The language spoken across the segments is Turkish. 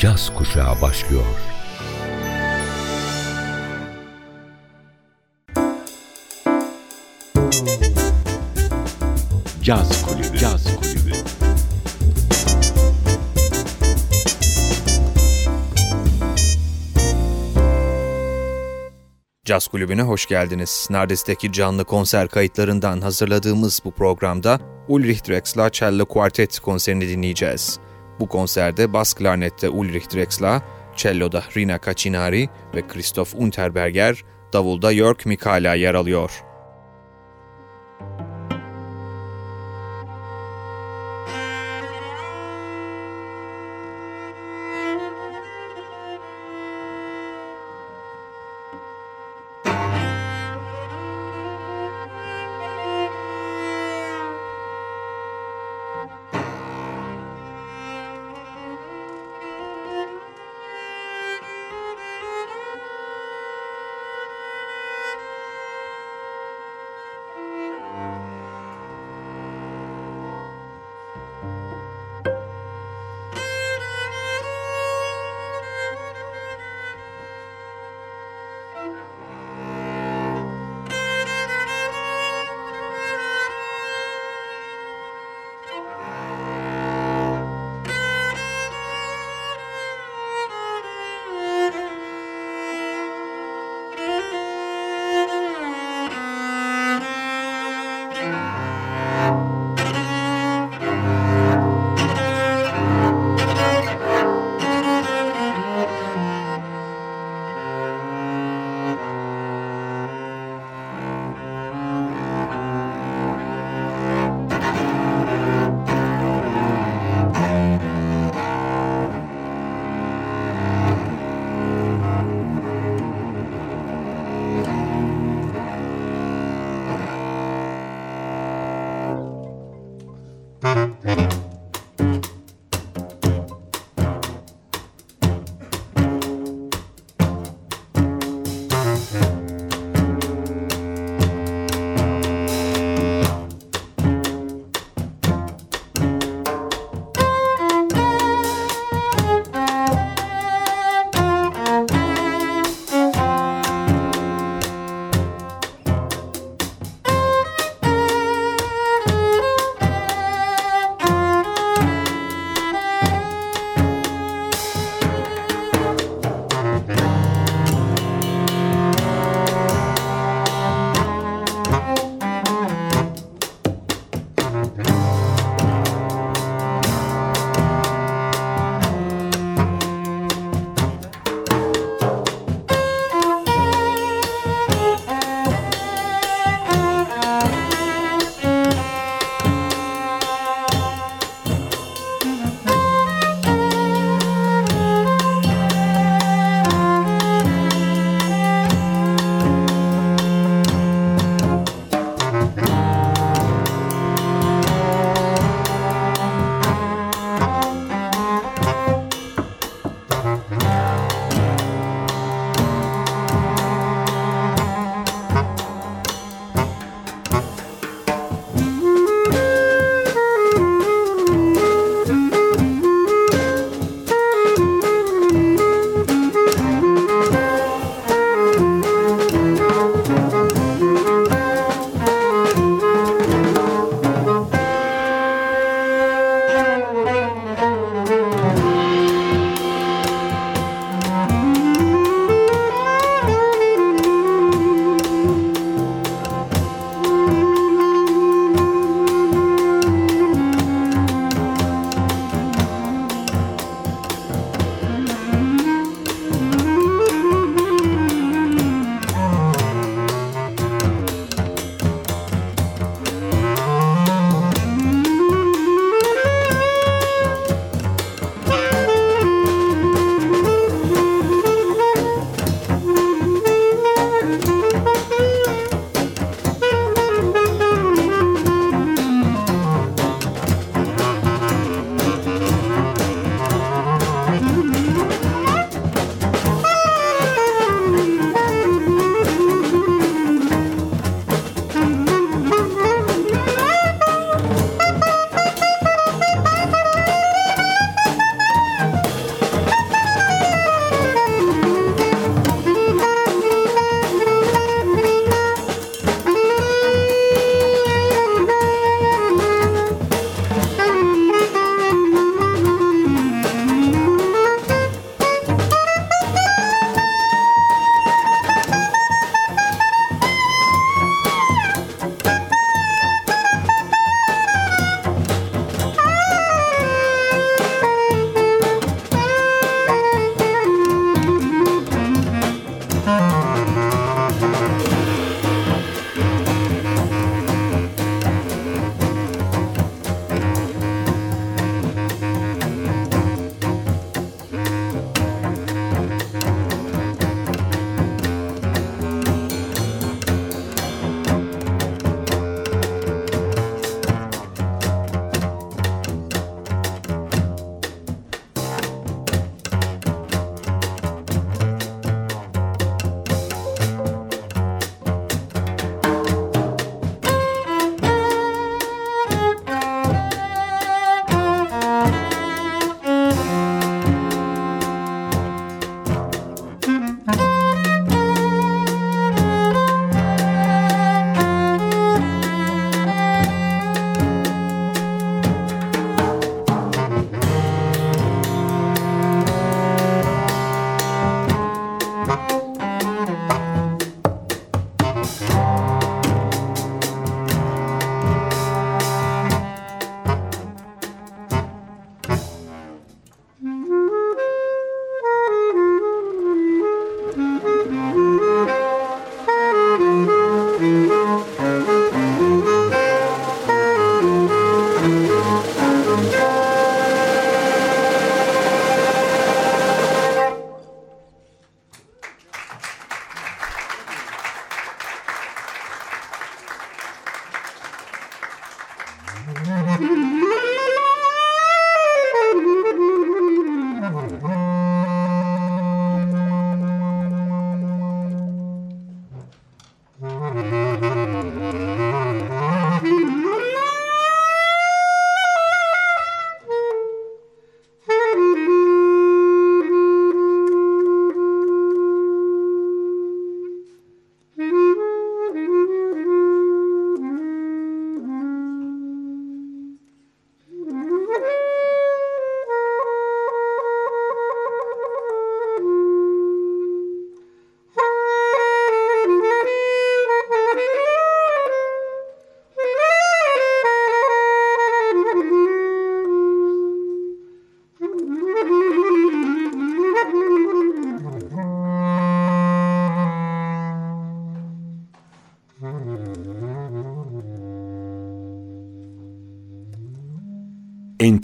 caz kuşağı başlıyor. Caz Kulübü. Caz Kulübü. Caz Kulübü'ne hoş geldiniz. Nardes'teki canlı konser kayıtlarından hazırladığımız bu programda Ulrich Drexler Cello Quartet konserini dinleyeceğiz. Bu konserde bas klarnette Ulrich Drexler, cello'da Rina Kacinari ve Christoph Unterberger, davulda Jörg Mikala yer alıyor.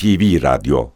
NTV Radyo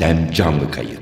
Nardis'ten canlı kayıt.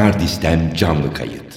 Nardis'ten canlı kayıt.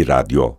NTV Radyo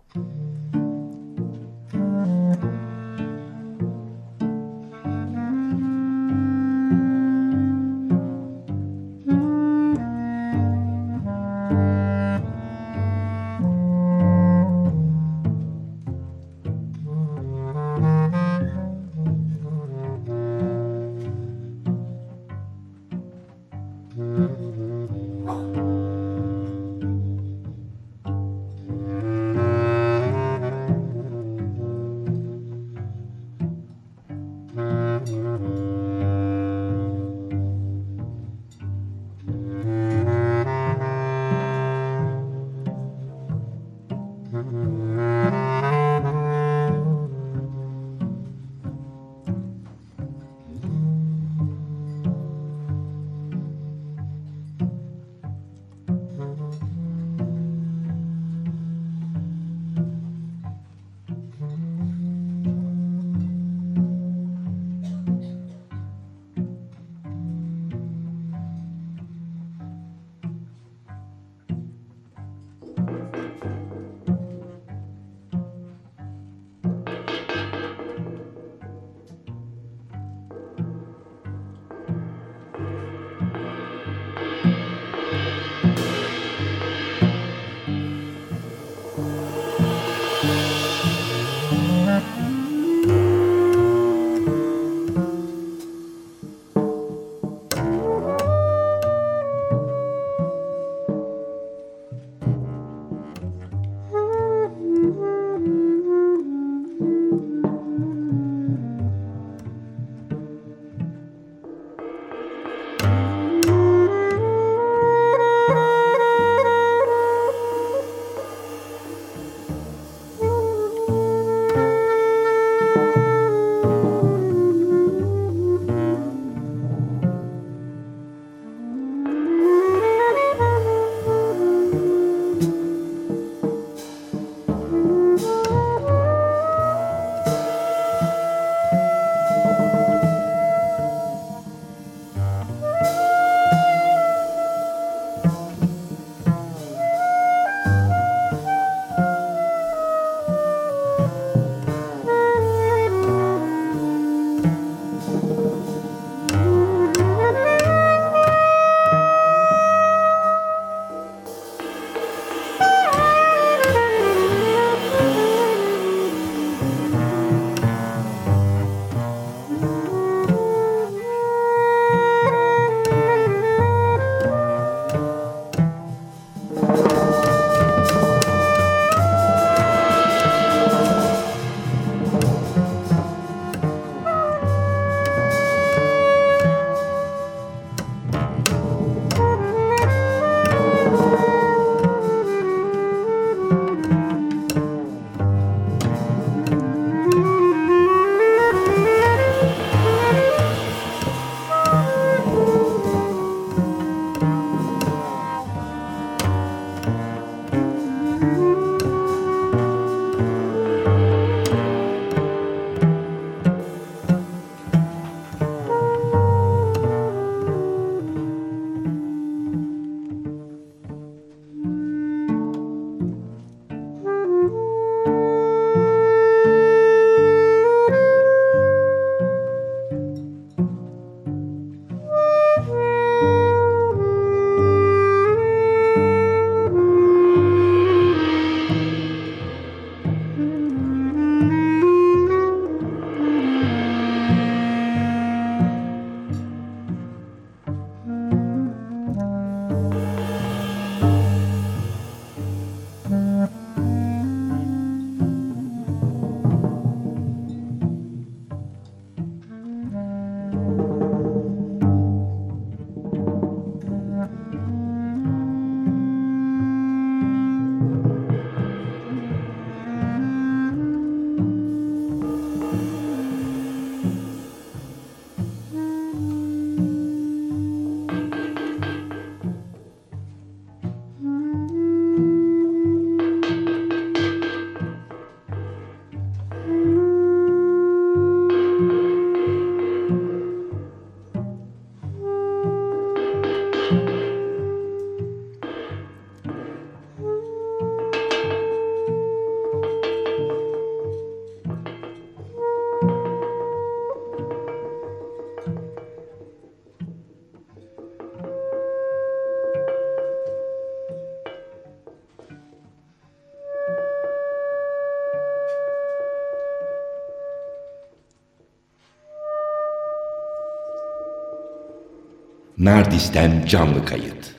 Nardis'ten canlı kayıt.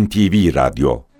NTV Radyo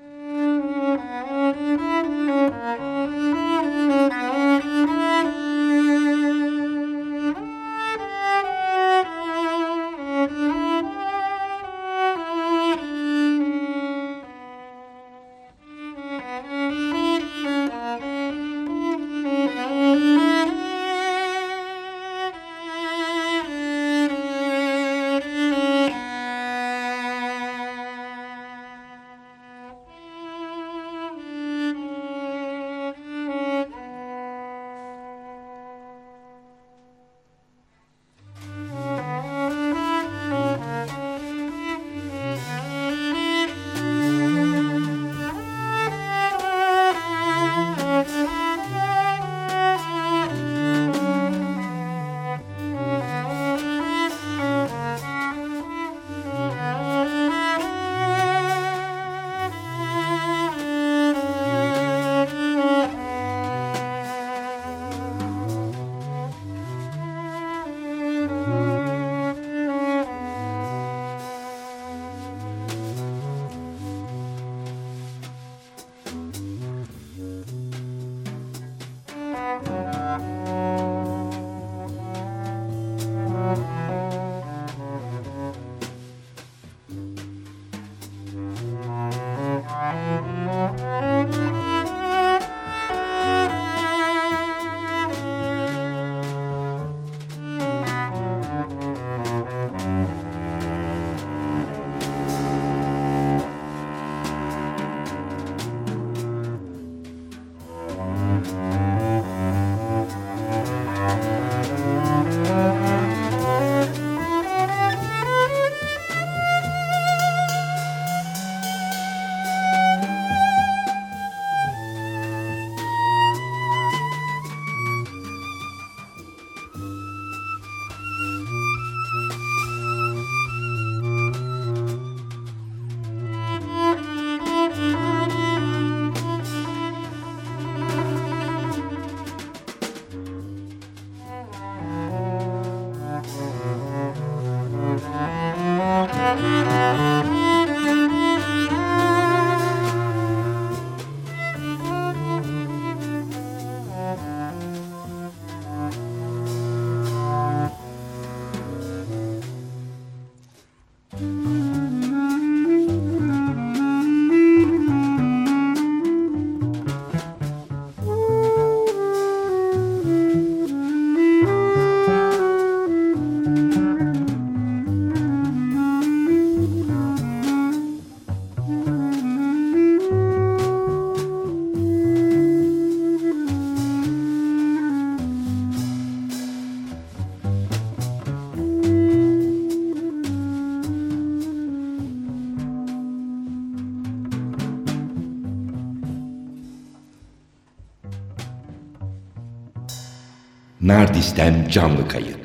Nardis'ten canlı kayıt.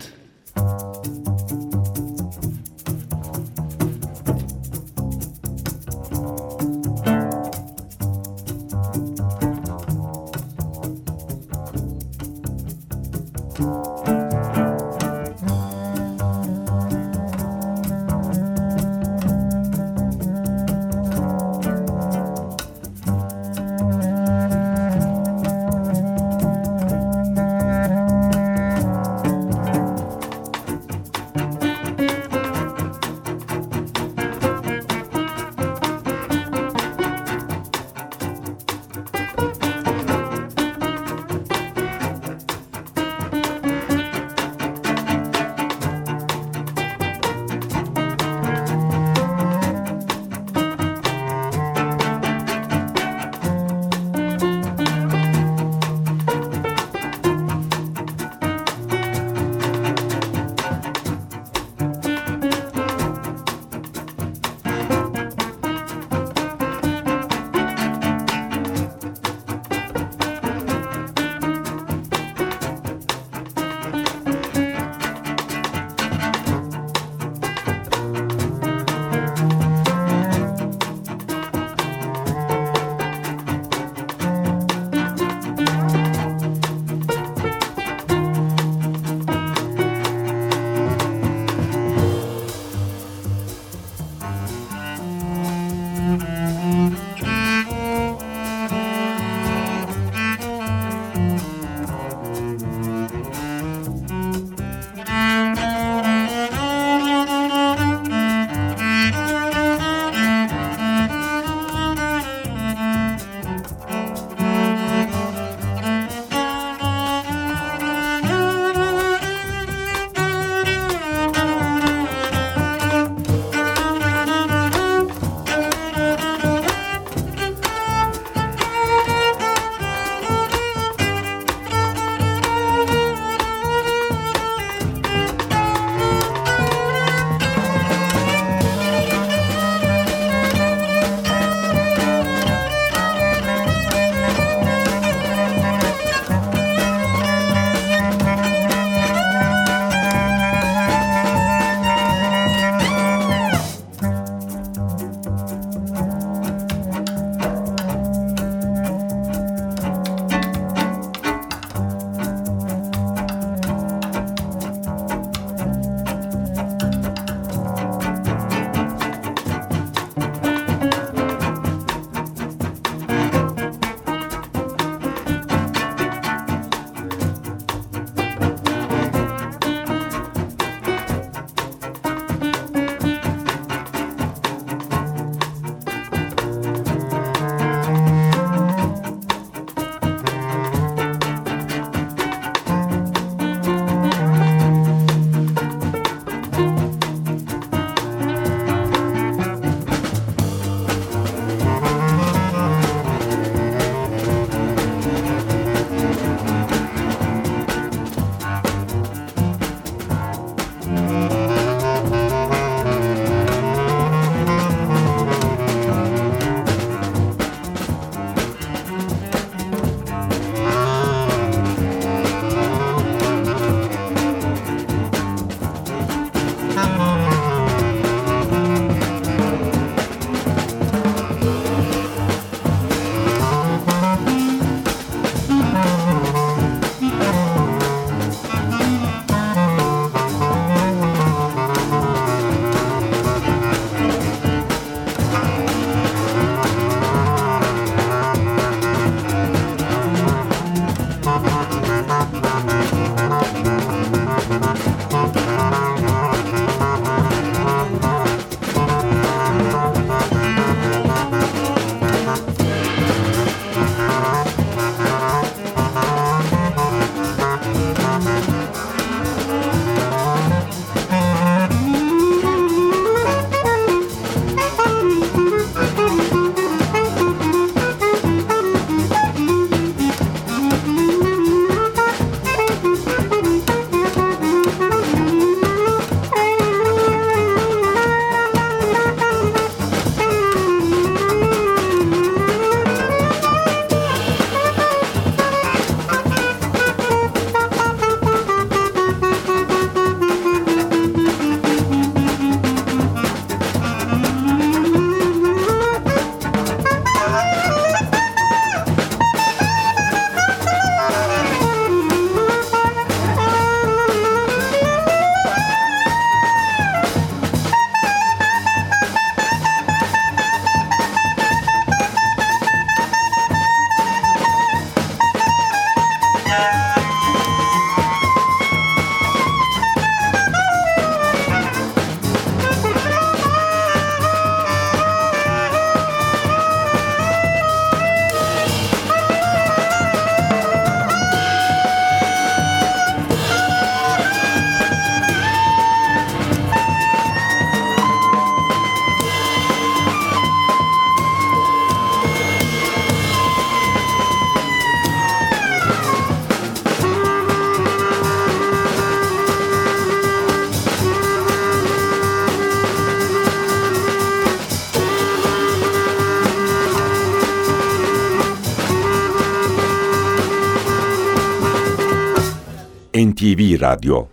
Radyo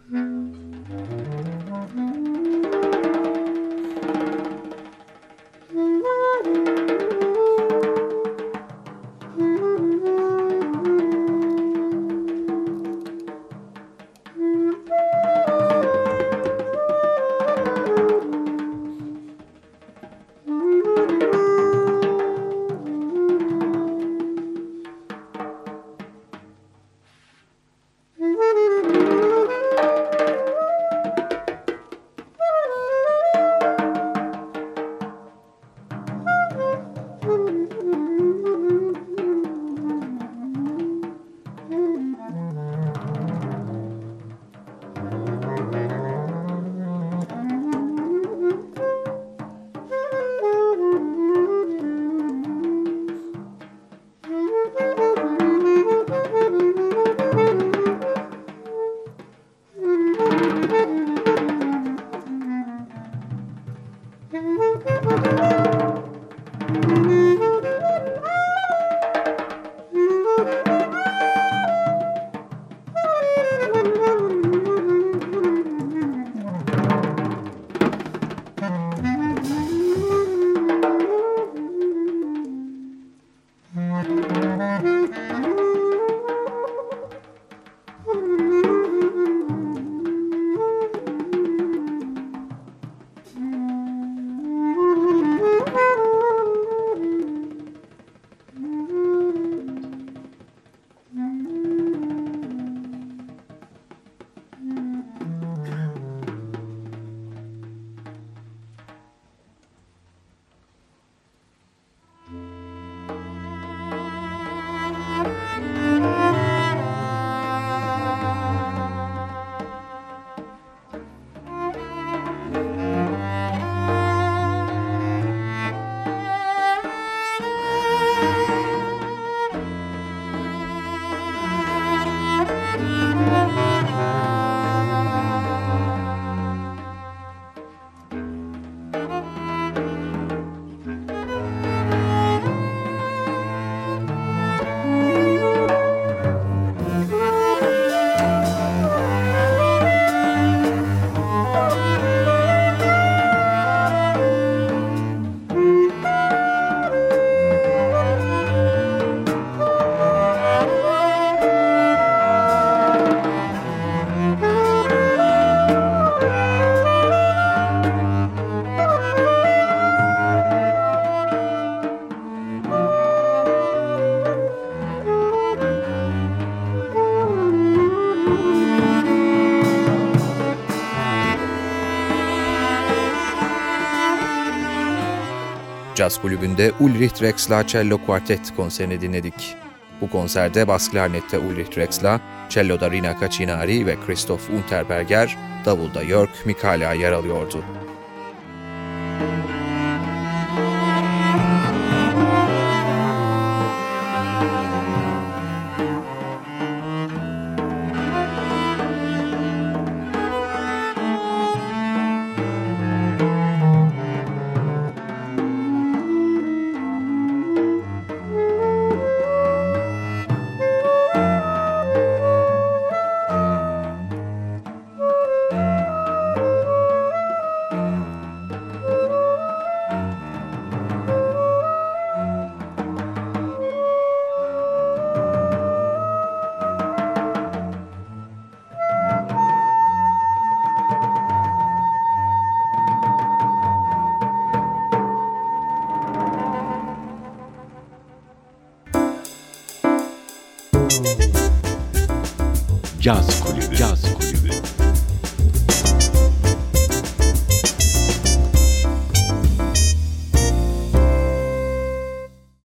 Caz Kulübü'nde Ulrich Drexler Cello Quartet konserini dinledik. Bu konserde bas klarnette Ulrich Drexler, celloda Rina Kacinari ve Christoph Unterberger, davulda Jörg Mikala yer alıyordu.